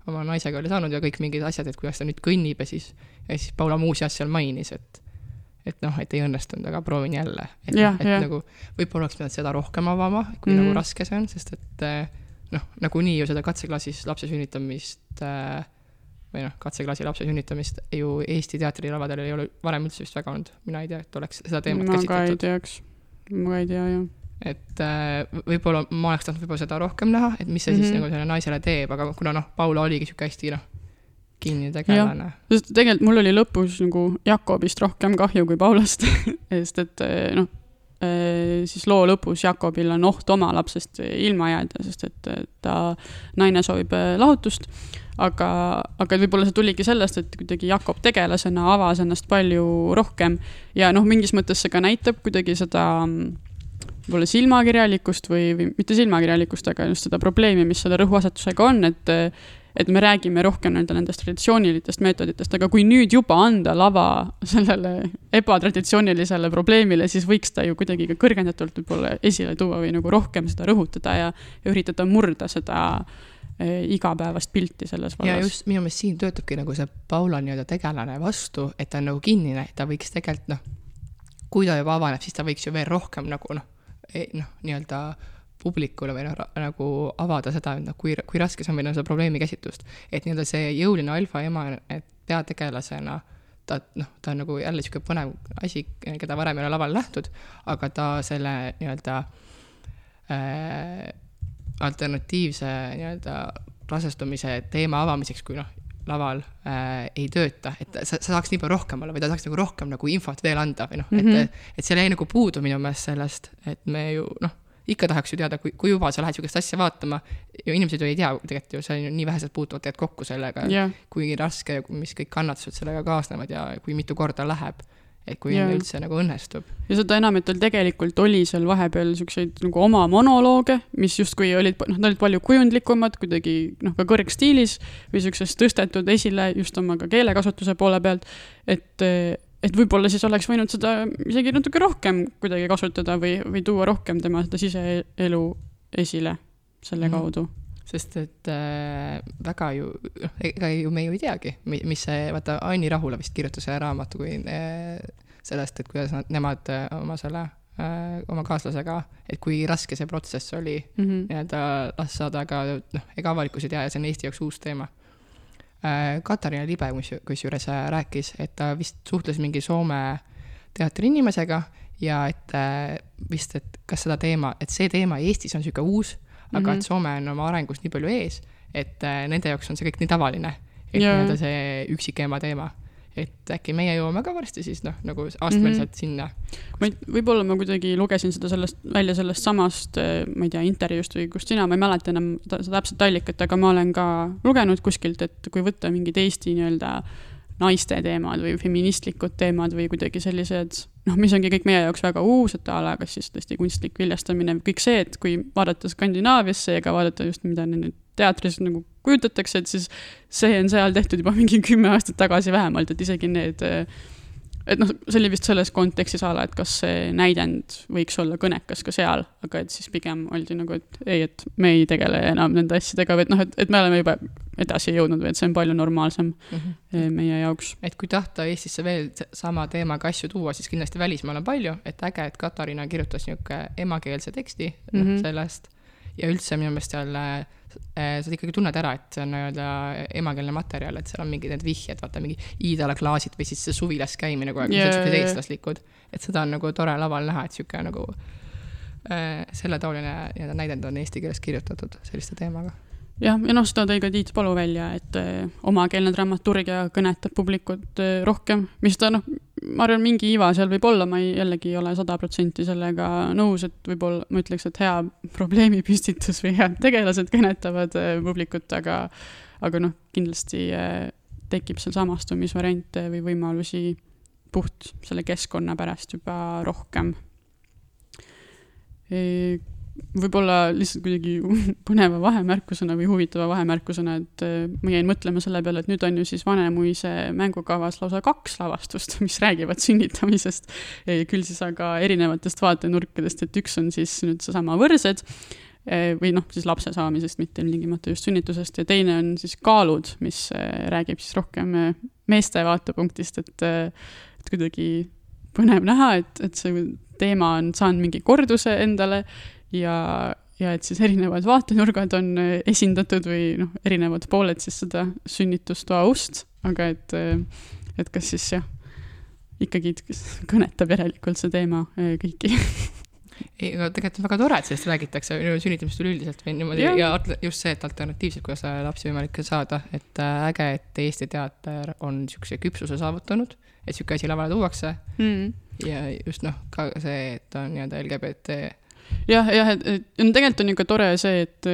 oma naisega oli saanud ja kõik mingid asjad, et kuidas ta nüüd kõnnib ja siis, ja siis Paula muuseas seal mainis, et et noh, et ei õnnestunud, aga proovin jälle. et, noh, et ja. nagu võib-olla oleks pidanud seda rohkem avama, kui mm nagu mhm. raske see on, sest et eh, noh, nagunii ju seda katseklaasis lapse sünnitamist äh, või noh, katseklaasi lapse sünnitamist ju Eesti teatrilavadel ei ole varem üldse vist väga olnud. mina ei tea, et oleks seda teemat ma käsitletud. ma ka ei teaks, ma ka ei tea, jah. et äh, võib-olla ma oleks tahtnud võib-olla seda rohkem näha, et mis see mm -hmm. siis mhm. nagu sellele naisele teeb, aga kuna noh, Paula oligi sihuke hästi noh kinni tegelane. sest tegelikult mul oli lõpus nagu Jakobist rohkem kahju kui Paulast sest et eh, noh, eh, siis loo lõpus Jakobil on oht oma lapsest ilma jääda, sest et ta, naine soovib eh, lahutust. aga, aga võib-olla see tuligi sellest, et kuidagi Jakob tegelasena avas ennast palju rohkem ja noh, mingis mõttes see ka näitab kuidagi seda võib-olla silmakirjalikkust või, või mitte silmakirjalikkust, aga just seda probleemi, mis selle rõhuasetusega on, et et me räägime rohkem nii-öelda nendest traditsioonilistest meetoditest, aga kui nüüd juba anda lava sellele ebatraditsioonilisele probleemile, siis võiks ta ju kuidagi ka kõrgendatult võib-olla esile tuua või nagu rohkem seda rõhutada ja, ja üritada murda seda eh, igapäevast pilti selles vallas. ja just minu meelest siin töötabki nagu see Paula nii-öelda tegelane vastu, et ta on nagu kinnine, ta võiks tegelikult noh, kui ta juba avaneb, siis ta võiks ju veel rohkem nagu noh, noh, nii-öelda publikule või noh, nagu avada seda, et noh, kui, kui raske see on või noh, seda probleemi käsitlust. et nii-öelda see jõuline alfaema, et peategelasena ta noh, ta on nagu jälle niisugune põnev asi, keda varem ei ole laval nähtud, aga ta selle nii-öelda äh, alternatiivse nii-öelda rasestumise teema avamiseks, kui noh, laval äh, ei tööta, et sa, sa saaks nii palju rohkem olla või ta saaks nagu rohkem nagu infot veel anda või noh mm -hmm., et, mhm. et seal jäi nagu puudu minu meelest sellest, et me ju noh, ikka tahaks ju teada, kui, kui juba sa lähed sihukest asja vaatama, ju inimesed ju ei tea tegelikult ju, on ju nii vähesed puutuvad tegelikult kokku sellega yeah., kui raske ja mis kõik kannatused sellega kaasnevad ja kui mitu korda läheb et kui yeah. üldse nagu õnnestub. ja seda enam, et tal tegelikult oli seal vahepeal siukseid nagu oma monolooge, mis justkui olid, noh, nad olid palju kujundlikumad, kuidagi noh, ka kõrgstiilis või siukses tõstetud esile just oma ka keelekasutuse poole pealt, et et võib-olla siis oleks võinud seda isegi natuke rohkem kuidagi kasutada või, või tuua rohkem tema seda siseelu esile selle mm kaudu sest et äh, väga ju, noh, ega ju me ju ei teagi, mis see, vaata, Anni Rahula vist kirjutas ühe raamatu, kui äh, sellest, et kuidas nad, nemad äh, oma selle äh, oma kaaslasega, et kui raske see protsess oli mm -hmm. nii-öelda last saada, aga noh, ega avalikkus ei tea ja see on Eesti jaoks uus teema. Katariina Libe kusjuures äh, rääkis, et ta vist suhtles mingi Soome teatri inimesega ja et äh, vist, et kas seda teema, et see teema Eestis on niisugune uus aga mm -hmm. et Soome on oma arengus nii palju ees, et äh, nende jaoks on see kõik nii tavaline. et nii-öelda see üksikema teema et äkki meie jõuame ka varsti siis noh, nagu astmeliselt mm -hmm. sinna. ma ei, võib-olla ma kuidagi lugesin seda sellest, välja sellest samast, äh, ma ei tea, intervjuust või kust sina, ma ei mäleta enam seda täpset allikat, aga ma olen ka lugenud kuskilt, et kui võtta mingid Eesti nii-öelda naiste teemad või feministlikud teemad või kuidagi sellised noh, mis ongi kõik meie jaoks väga uus, et a la kas siis tõesti kunstlik viljastamine kõik see, et kui vaadata Skandinaaviasse ja ka vaadata just, mida nüüd teatris nagu kujutatakse, et siis see on seal tehtud juba mingi kümme aastat tagasi vähemalt, et isegi need et noh, see oli vist selles kontekstis a la, et kas see näidend võiks olla kõnekas ka seal, aga et siis pigem oldi nagu, et ei, et me ei tegele enam nende asjadega või et noh, et, et me oleme juba edasi jõudnud või et see on palju normaalsem mm -hmm. meie jaoks. et kui tahta Eestisse veel sama teemaga asju tuua, siis kindlasti välismaal on palju, et äge, et Katariina kirjutas niisugune emakeelse teksti mm -hmm. sellest ja üldse minu meelest seal äh, sa ikkagi tunned ära, et see on nii-öelda emakeelne materjal, et seal on mingid need vihjed, vaata mingi Iidala klaasid või siis see suvilas käimine kogu aeg yeah,, mis on siuksed eestlaslikud. et seda on nagu tore laval näha, et sihuke nagu äh, selletaoline nii-öelda näidend on eesti keeles kirjutatud selliste teemaga jah, ja noh, seda tõi ka Tiit Palu välja, et eh, omakeelne dramaturgia kõnetab publikut eh, rohkem, mis ta noh, ma arvan, mingi iva seal võib olla, ma ei, jällegi ei ole sada protsenti sellega nõus, et võib-olla ma ütleks, et hea probleemipüstitus või head tegelased kõnetavad eh, publikut, aga aga noh, kindlasti tekib seal samastumisvariante või võimalusi puht selle keskkonna pärast juba rohkem võib-olla lihtsalt kuidagi põneva vahemärkusena või huvitava vahemärkusena, et äh, ma jäin mõtlema selle peale, et nüüd on ju siis Vanemuise mängukavas lausa kaks lavastust, mis räägivad sünnitamisest. küll siis aga erinevatest vaatenurkadest, et üks on siis nüüd seesama Võrsed äh, või noh, siis lapse saamisest, mitte ilmtingimata just sünnitusest ja teine on siis Kaalud, mis äh, räägib siis rohkem meeste vaatepunktist, et, et kuidagi põnev näha, et, et see teema on saanud mingi korduse endale ja, ja et siis erinevad vaatenurgad on äh, esindatud või noh, erinevad pooled siis seda sünnitustoa ust, aga et, äh, et kas siis jah, ikkagi kõnetab järelikult see teema äh, kõiki. Ei, aga tegelikult on väga tore, et sellest räägitakse sünnitamisest üleüldiselt või niimoodi ja. ja just see, et alternatiivselt, kuidas lapsi võimalik saada, et äge, et Eesti teater on niisuguse küpsuse saavutanud, et niisugune asi lavale tuuakse. Mm.. ja just noh, ka see, et on nii-öelda LGBT jah, jah, et, et no tegelikult on ju ka tore see, et,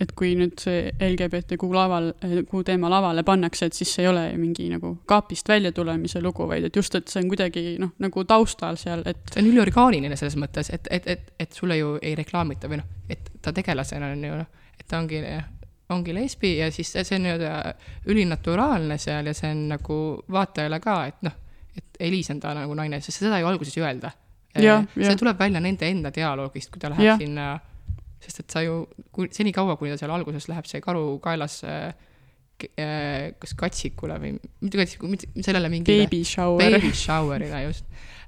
et kui nüüd see LGBTQ laval, kuu teema lavale pannakse, et siis see ei ole mingi nagu kaapist välja tulemise lugu, vaid et just, et see on kuidagi noh, nagu taustal seal, et. see on üliorgaaniline selles mõttes, et, et, et, et sulle ju ei reklaamita või noh, et ta tegelasena on ju noh, et ta ongi ongi lesbi ja siis see on nii-öelda ülinaturaalne seal ja see on nagu vaatajale ka, et noh, et Eliis on ta nagu naine, sest seda ju alguses ei öelda see ja. tuleb välja nende enda dialoogist, kui ta läheb ja. sinna sest et sa ju, kui senikaua, kuni ta seal alguses läheb see karu kaelas äh, kas katsikule või mitte katsikule, mitte sellele mingile Baby shower. baby shower'ile just,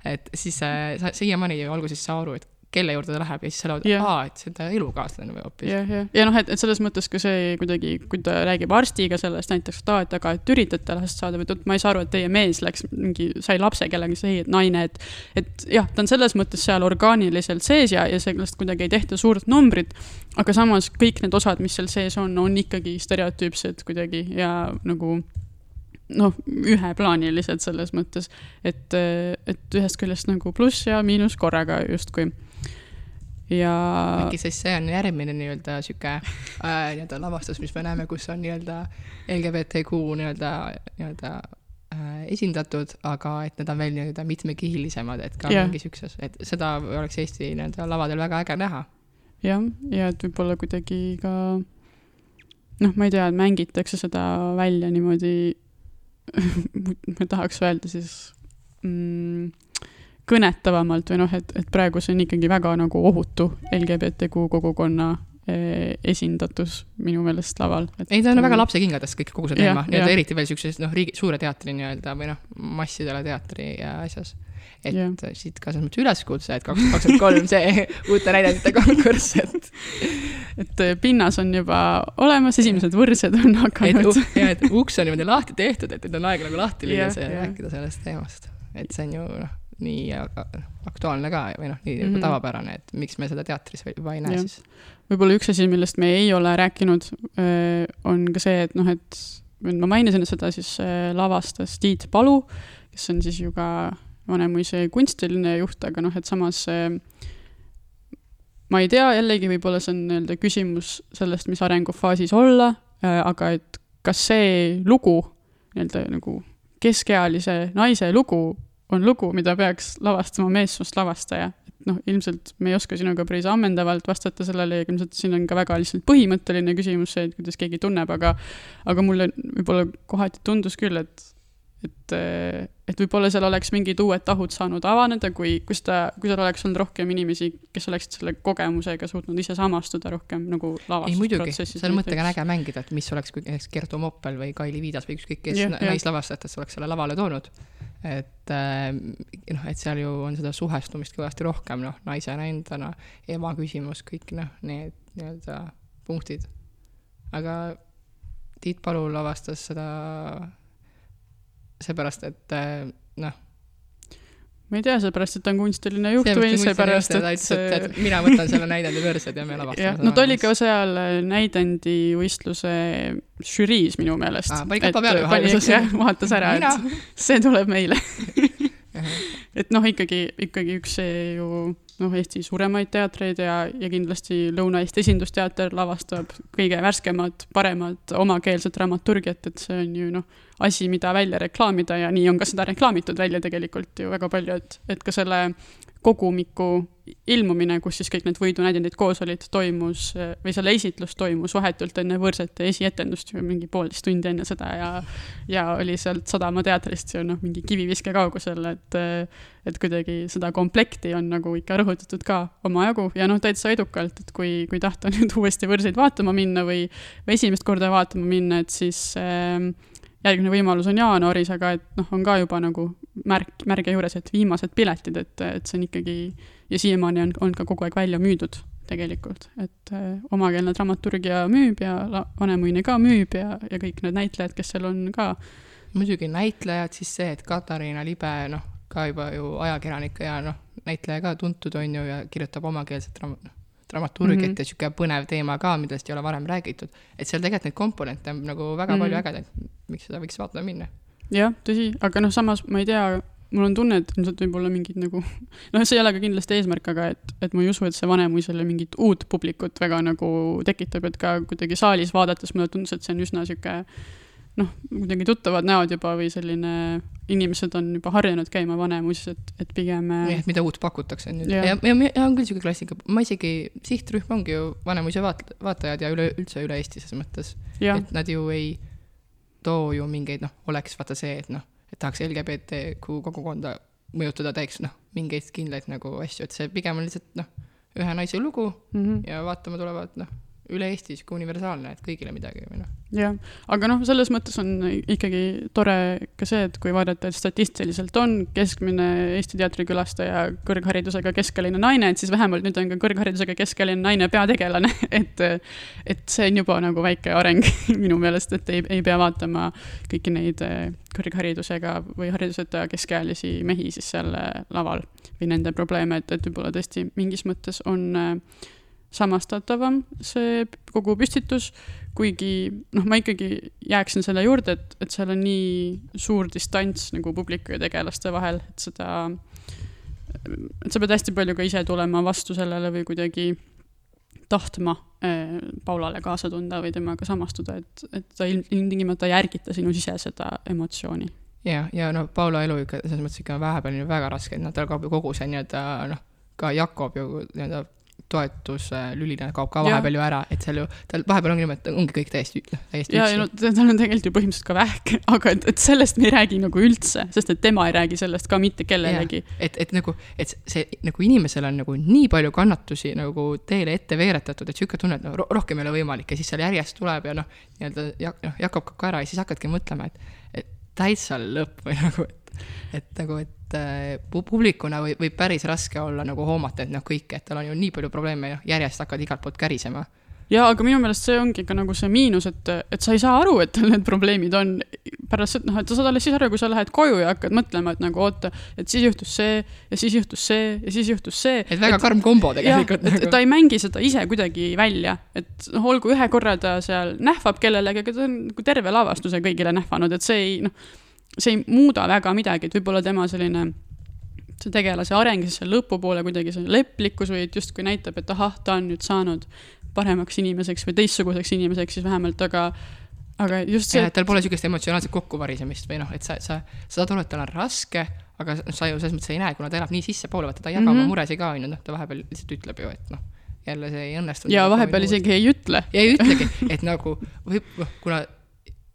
et siis äh, sa siiamaani ju alguses ei saa aru, et kelle juurde ta läheb ja siis sa lood Jah. yeah., aa, et see on ta elukaaslane või hoopis yeah.. jah, jah, ja noh, et, et selles mõttes ka see kuidagi, kui ta räägib arstiga sellest näiteks, et aa, et aga, et üritate last saada või et ma ei saa aru, et teie mees läks mingi, sai lapse kellegagi, siis ei, et naine, et et jah, ta on selles mõttes seal orgaaniliselt sees ja, ja sellest kuidagi ei tehta suurt numbrit, aga samas kõik need osad, mis seal sees on, on ikkagi stereotüüpsed kuidagi ja nagu noh, üheplaanilised selles mõttes, et, et ühest küljest nagu pluss ja miinus korraga justkui. Ja äkki siis see on järgmine nii-öelda sihuke äh, nii-öelda lavastus, mis me näeme, kus on nii-öelda LGBTQ nii-öelda, nii-öelda äh, esindatud, aga et need on veel nii-öelda mitmekihilisemad, et ka yeah. mingi siukses, et seda oleks Eesti nii-öelda lavadel väga äge näha. jah, ja et võib-olla kuidagi ka noh, ma ei tea, et mängitakse seda välja niimoodi, ma tahaks öelda siis mm, kõnetavamalt või noh, et, et praegu see on ikkagi väga nagu ohutu LGBTQ kogukonna eh, esindatus minu meelest laval. ei, ta on väga lapsekingades kõik kogu see teema, nii-öelda eriti veel siukses noh, riigi, suure teatri nii-öelda või noh, massidele teatri ja asjas. et Jah. siit ka selles mõttes üleskutse, et kaks tuhat kakskümmend kolm see uute näidendite konkurss, et et eh, pinnas on juba olemas, esimesed võrsed on et hakanud. ja et uks on niimoodi lahti tehtud, et nüüd on aeg nagu lahti lüüa see ja jah. rääkida sellest teemast. et see on ju noh, nii aktuaalne ka või noh, nii mm -hmm. tavapärane, et miks me seda teatris juba ei näe Jah. siis. võib-olla üks asi, millest me ei ole rääkinud, on ka see, et noh, et ma mainisin seda siis lavastas Tiit Palu, kes on siis ju ka Vanemuise kunstiline juht, aga noh, et samas ma ei tea, jällegi võib-olla see on nii-öelda küsimus sellest, mis arengufaasis olla, aga et kas see lugu, nii-öelda nagu keskealise naise lugu on lugu, mida peaks lavastama meessoost lavastaja, et noh, ilmselt me ei oska sinuga päris ammendavalt vastata sellele ja ilmselt siin on ka väga lihtsalt põhimõtteline küsimus see, et kuidas keegi tunneb, aga aga mulle võib-olla kohati tundus küll, et et, et võib-olla seal oleks mingid uued tahud saanud avaneda, kui, kui seda, kui seal oleks olnud rohkem inimesi, kes oleksid selle kogemusega suutnud ise samastuda rohkem nagu ei muidugi, lavastusprotsessis. selle mõttega on äge mängida, et mis oleks, kui näiteks Kertu Moppel või Kaili Viidas või ükskõik kes naislavastajatest oleks selle lavale toonud. Et äh, noh, et seal ju on seda suhestumist kõvasti rohkem, noh, naisena endana, ema küsimus, kõik noh, need nii-öelda punktid. aga Tiit Palu lavastas seda seepärast, et äh, noh, ma ei tea, seepärast, et ta on kunstiline juht või seepärast, et ütles, et, mina võtan selle näidendi võrsed ja me lavastame jah, no ta oli ka seal näidendivõistluse žüriis minu meelest. Aa, pani käpa peale vahel. jah, vaatas ära, et see tuleb meile. et noh, ikkagi, ikkagi üks see ju noh, Eesti suuremaid teatreid ja, ja kindlasti Lõuna-Eesti Esindusteater lavastab kõige värskemat, paremat omakeelset dramaturgiat, et see on ju noh, asi, mida välja reklaamida ja nii on ka seda reklaamitud välja tegelikult ju väga palju, et, et ka selle kogumiku ilmumine, kus siis kõik need võidunäidendid koos olid, toimus või selle esitlus toimus vahetult enne võõrsete esietendust mingi poolteist tundi enne seda ja ja oli sealt Sadama teatrist ju noh, mingi kiviviske kaugusel, et et kuidagi seda komplekti on nagu ikka rõhutatud ka omajagu ja noh, täitsa edukalt, et kui, kui tahta nüüd uuesti võrseid vaatama minna või või esimest korda vaatama minna, et siis äh, järgmine võimalus on jaanuaris, aga et noh, on ka juba nagu märk, märge juures, et viimased piletid, et, et see on ikkagi ja siiamaani on, on ka kogu aeg välja müüdud tegelikult, et äh, omakeelne dramaturgia müüb ja Vanemuine ka müüb ja, ja kõik need näitlejad, kes seal on ka. muidugi näitlejad, siis see, et Katariina Libe, noh, ka juba ju ajakirjanik ja noh, näitleja ka tuntud on ju ja kirjutab omakeelset dram-, dramaturgiat mm Mhm. -hmm. ja niisugune põnev teema ka, millest ei ole varem räägitud. et seal tegelikult neid komponente on nagu väga mm Mhm. -hmm. palju ägedaid, miks seda võiks vaatama minna. jah, tõsi, aga noh, samas ma ei tea, mul on tunne, et ilmselt võib olla mingid nagu, noh, see ei ole ka kindlasti eesmärk, aga et, et ma ei usu, et see Vanemuisele mingit uut publikut väga nagu tekitab, et ka kuidagi saalis vaadates mulle tundus, et see on üsna sihuke noh, kuidagi tuttavad näod juba või selline, inimesed on juba harjunud käima Vanemuises, et, et pigem nii et mida uut pakutakse nüüd. Jah. ja, ja, ja, ja on küll niisugune klassika, ma isegi, sihtrühm ongi ju Vanemuise vaat-, vaatajad ja üleüldse üle Eesti selles mõttes. jah, et nad ju ei too ju mingeid, noh, oleks vaata see, et noh, et tahaks LGBTQ kogukonda mõjutada, teeks noh, mingeid kindlaid nagu asju, et see pigem on lihtsalt noh, ühe naise lugu mm -hmm. ja vaatama tulevad noh, üle Eesti sihuke universaalne, et kõigile midagi või noh. jah, aga noh, selles mõttes on ikkagi tore ka see, et kui vaadata, et statistiliselt on keskmine Eesti teatrikülastaja kõrgharidusega keskealine naine, et siis vähemalt nüüd on ka kõrgharidusega keskealine naine peategelane, et et see on juba nagu väike areng minu meelest, et ei, ei pea vaatama kõiki neid kõrgharidusega või hariduseta keskealisi mehi siis seal laval või nende probleeme, et, et võib-olla tõesti mingis mõttes on äh, samastatavam see kogu püstitus, kuigi noh, ma ikkagi jääksin selle juurde, et, et seal on nii suur distants nagu publiku ja tegelaste vahel, et seda, et sa pead hästi palju ka ise tulema vastu sellele või kuidagi tahtma eh, Paulale kaasa tunda või temaga samastuda, et, et ta ilmtingimata ei ärgita sinu sise seda emotsiooni. Ja, ja noh, Paula elu ikka selles mõttes ikka vahepeal on ju väga raske, et noh, tal kaob ju kogu see nii-öelda noh, ka Jakob ju nii-öelda toetuslülina kaob ka vahepeal ju ära, et seal ju, tal vahepeal ongi niimoodi, et ongi kõik täiesti, täiesti ja, ja no tal on tegelikult ju põhimõtteliselt ka vähk, aga et, et sellest me ei räägi nagu üldse, sest et tema ei räägi sellest ka mitte kellelegi. et, et nagu, et see nagu inimesel on nagu nii palju kannatusi nagu teile ette veeretatud, et sihuke tunne, et no rohkem ei ole võimalik ja siis seal järjest tuleb ja noh, nii-öelda jak-, noh, Jakob kaob ka ära ja siis hakkadki mõtlema, et, et täitsa lõpp või nagu, et, et nagu, et et äh, publikuna võib, võib päris raske olla nagu hoomata, et noh, kõike, et tal on ju nii palju probleeme ja järjest hakkad igalt poolt kärisema jaa, aga minu meelest see ongi ka nagu see miinus, et, et sa ei saa aru, et tal need probleemid on. pärast, noh, et sa saad alles siis aru, kui sa lähed koju ja hakkad mõtlema, et nagu oota, et siis juhtus see ja siis juhtus see ja siis juhtus see. et väga et, karm kombo tegelikult. Nagu. ta ei mängi seda ise kuidagi välja, et noh, olgu ühe korra ta seal nähvab kellelegi, aga ta on nagu terve lavastuse kõigile nähvanud, et see ei noh see ei muuda väga midagi, et võib-olla tema selline see tegelase areng siis seal lõpupoole kuidagi see leplikkus või et justkui näitab, et ahah, ta on nüüd saanud paremaks inimeseks või teistsuguseks inimeseks siis vähemalt, aga aga just see. tal pole niisugust emotsionaalset kokkuvarisemist või noh, et sa, sa, sa saad aru, et tal on raske, aga sa ju selles mõttes ei näe, kuna ta elab nii sissepoole, vaata ta ei jaga mm -hmm. oma mhm. muresid ka, on ju, noh, ta vahepeal lihtsalt ütleb ju, et noh, jälle see ei õnnestunud. ja vahepeal isegi ei ütle. ja ei ütlegi, et nagu võib, kuna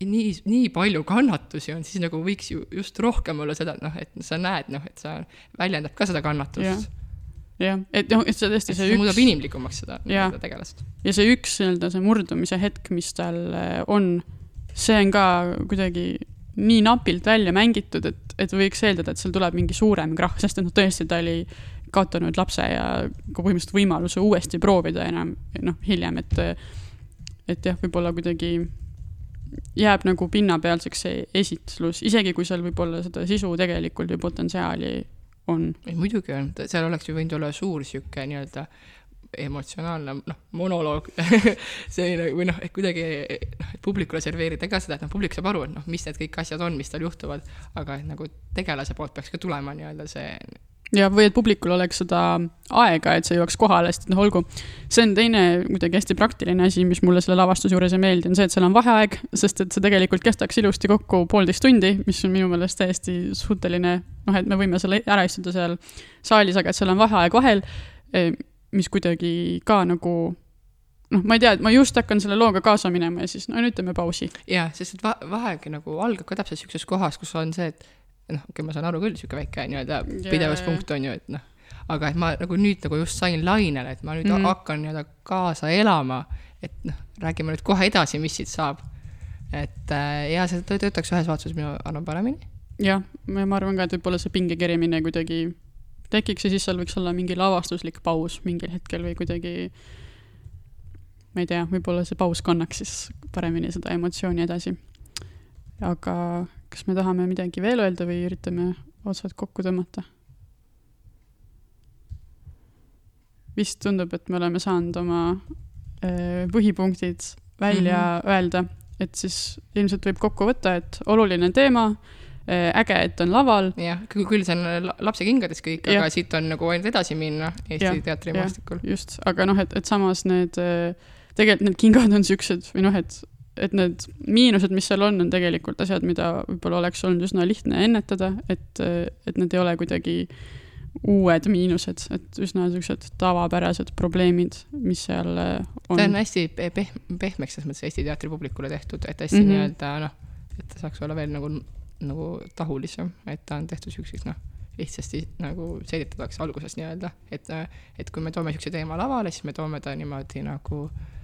nii, nii palju kannatusi on, siis nagu võiks ju just rohkem olla seda, et noh, et sa näed, noh, et sa väljendab ka seda kannatust. jah, et noh, et see tõesti see, see üks. muudab inimlikumaks seda nii-öelda tegelast. ja see üks nii-öelda see murdumise hetk, mis tal eh, on, see on ka kuidagi nii napilt välja mängitud, et, et võiks eeldada, et seal tuleb mingi suurem krahh, sest et noh, tõesti ta oli kaotanud lapse ja ka põhimõtteliselt võimaluse uuesti proovida enam noh, hiljem, et et jah, võib-olla kuidagi jääb nagu pinnapealseks see esitlus, isegi kui seal võib-olla seda sisu tegelikult või potentsiaali on. ei muidugi on, seal oleks ju võinud olla suur sihuke nii-öelda emotsionaalne noh, monoloog. Selline või noh, et kuidagi noh, et publikule serveerida ka seda, et noh, publik saab aru, et noh, mis need kõik asjad on, mis tal juhtuvad, aga et nagu tegelase poolt peaks ka tulema nii-öelda see ja, või et publikul oleks seda aega, et see jõuaks kohale, sest noh, olgu, see on teine muidugi hästi praktiline asi, mis mulle selle lavastuse juures ei meeldi, on see, et seal on vaheaeg, sest et see tegelikult kestaks ilusti kokku poolteist tundi, mis on minu meelest täiesti suhteline, noh, et me võime selle ära istuda seal saalis, aga et seal on vaheaeg vahel, eh, mis kuidagi ka nagu noh, ma ei tea, et ma just hakkan selle looga kaasa minema ja siis no nüüd teeme pausi. jaa, sest et va vaheaeg nagu algab ka täpselt niisuguses kohas, kus on see, et noh, okei okay,, ma saan aru küll, niisugune väike nii-öelda pidevuspunkt on ju, et noh, aga et ma nagu nüüd nagu just sain lainele, et ma nüüd mm hakkan nii-öelda kaasa elama, et noh, räägime nüüd kohe edasi, mis siit saab. et äh, ja see töötaks ühes vaatuses minu arvan paremini. jah, ma arvan ka, et võib-olla see pinge kerimine kuidagi tekiks ja siis seal võiks olla mingi lavastuslik paus mingil hetkel või kuidagi ma ei tea, võib-olla see paus kannaks siis paremini seda emotsiooni edasi. aga kas me tahame midagi veel öelda või üritame otsad kokku tõmmata? vist tundub, et me oleme saanud oma äh, põhipunktid välja mm -hmm. öelda, et siis ilmselt võib kokku võtta, et oluline teema, äh, äge, et on laval. jah, küll see on lapse kingades kõik, aga siit on nagu ainult edasi minna Eesti teatrimaastikul. just, aga noh, et, et samas need, äh, tegelikult need kingad on siuksed või noh, et et need miinused, mis seal on, on tegelikult asjad, mida võib-olla oleks olnud üsna lihtne ennetada, et, et need ei ole kuidagi uued miinused, et üsna niisugused tavapärased probleemid, mis seal on. see on hästi pehm-, pehmeks selles mõttes Eesti teatripublikule tehtud, et hästi mm -hmm. nii-öelda noh, et ta saaks olla veel nagu, nagu tahulisem, et ta on tehtud niisuguseks noh, lihtsasti nagu selgitatakse alguses nii-öelda, et, et kui me toome niisuguse teema lavale, siis me toome ta niimoodi nagu äh,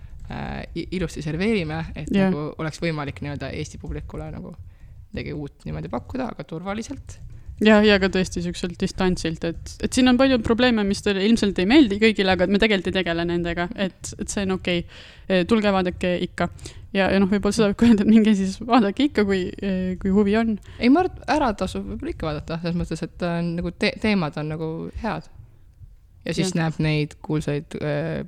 ilusti serveerime, et yeah. nagu oleks võimalik nii-öelda Eesti publikule nagu midagi uut niimoodi pakkuda, aga turvaliselt ja, ja ka tõesti siukselt distantsilt, et, et siin on palju probleeme, mis teile ilmselt ei meeldi kõigile, aga me tegelikult ei tegele nendega, et, et see on okei okay.. tulge vaadake ikka ja, ja noh, võib-olla seda võib ka öelda, et minge siis vaadake ikka, kui, kui huvi on. ei, ma arvan, et ära tasub võib-olla ikka vaadata, selles mõttes, et äh, nagu te teemad on nagu head. ja siis ja. näeb neid kuulsaid äh,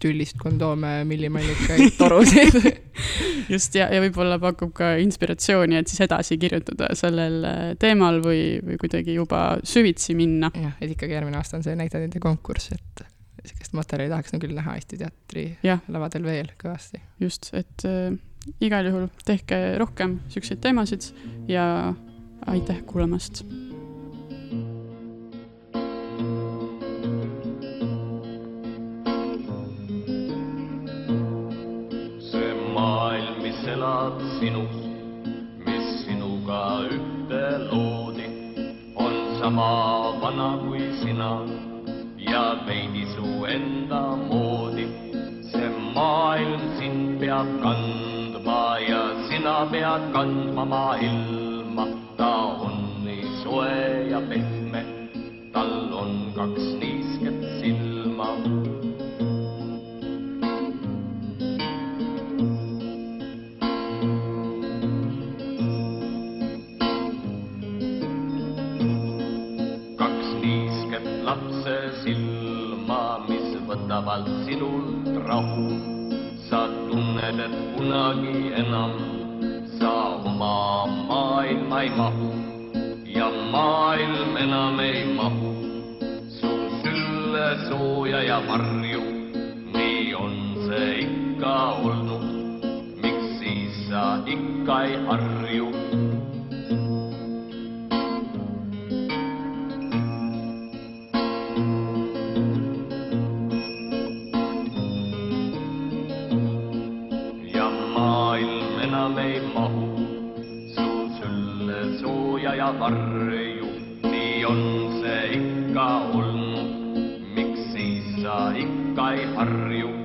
tüllist kondoome, millimallikaid torusid just, ja, ja võib-olla pakub ka inspiratsiooni, et siis edasi kirjutada sellel äh, teemal või, või kuidagi juba süvitsi minna. jah, et ikkagi järgmine aasta on see näitlejate konkurss, et sihukest materjali tahaks nagu küll näha Eesti Teatri ja. lavadel veel kõvasti. just, et äh, igal juhul tehke rohkem siukseid teemasid ja aitäh kuulamast elad sinus, mis sinuga ühte loodi, on sama vana kui sina ja veidi su enda moodi. see maailm sind peab kandma ja sina pead kandma maailma, varju, nii on see ikka olnud. miks siis sa ikka ei harju,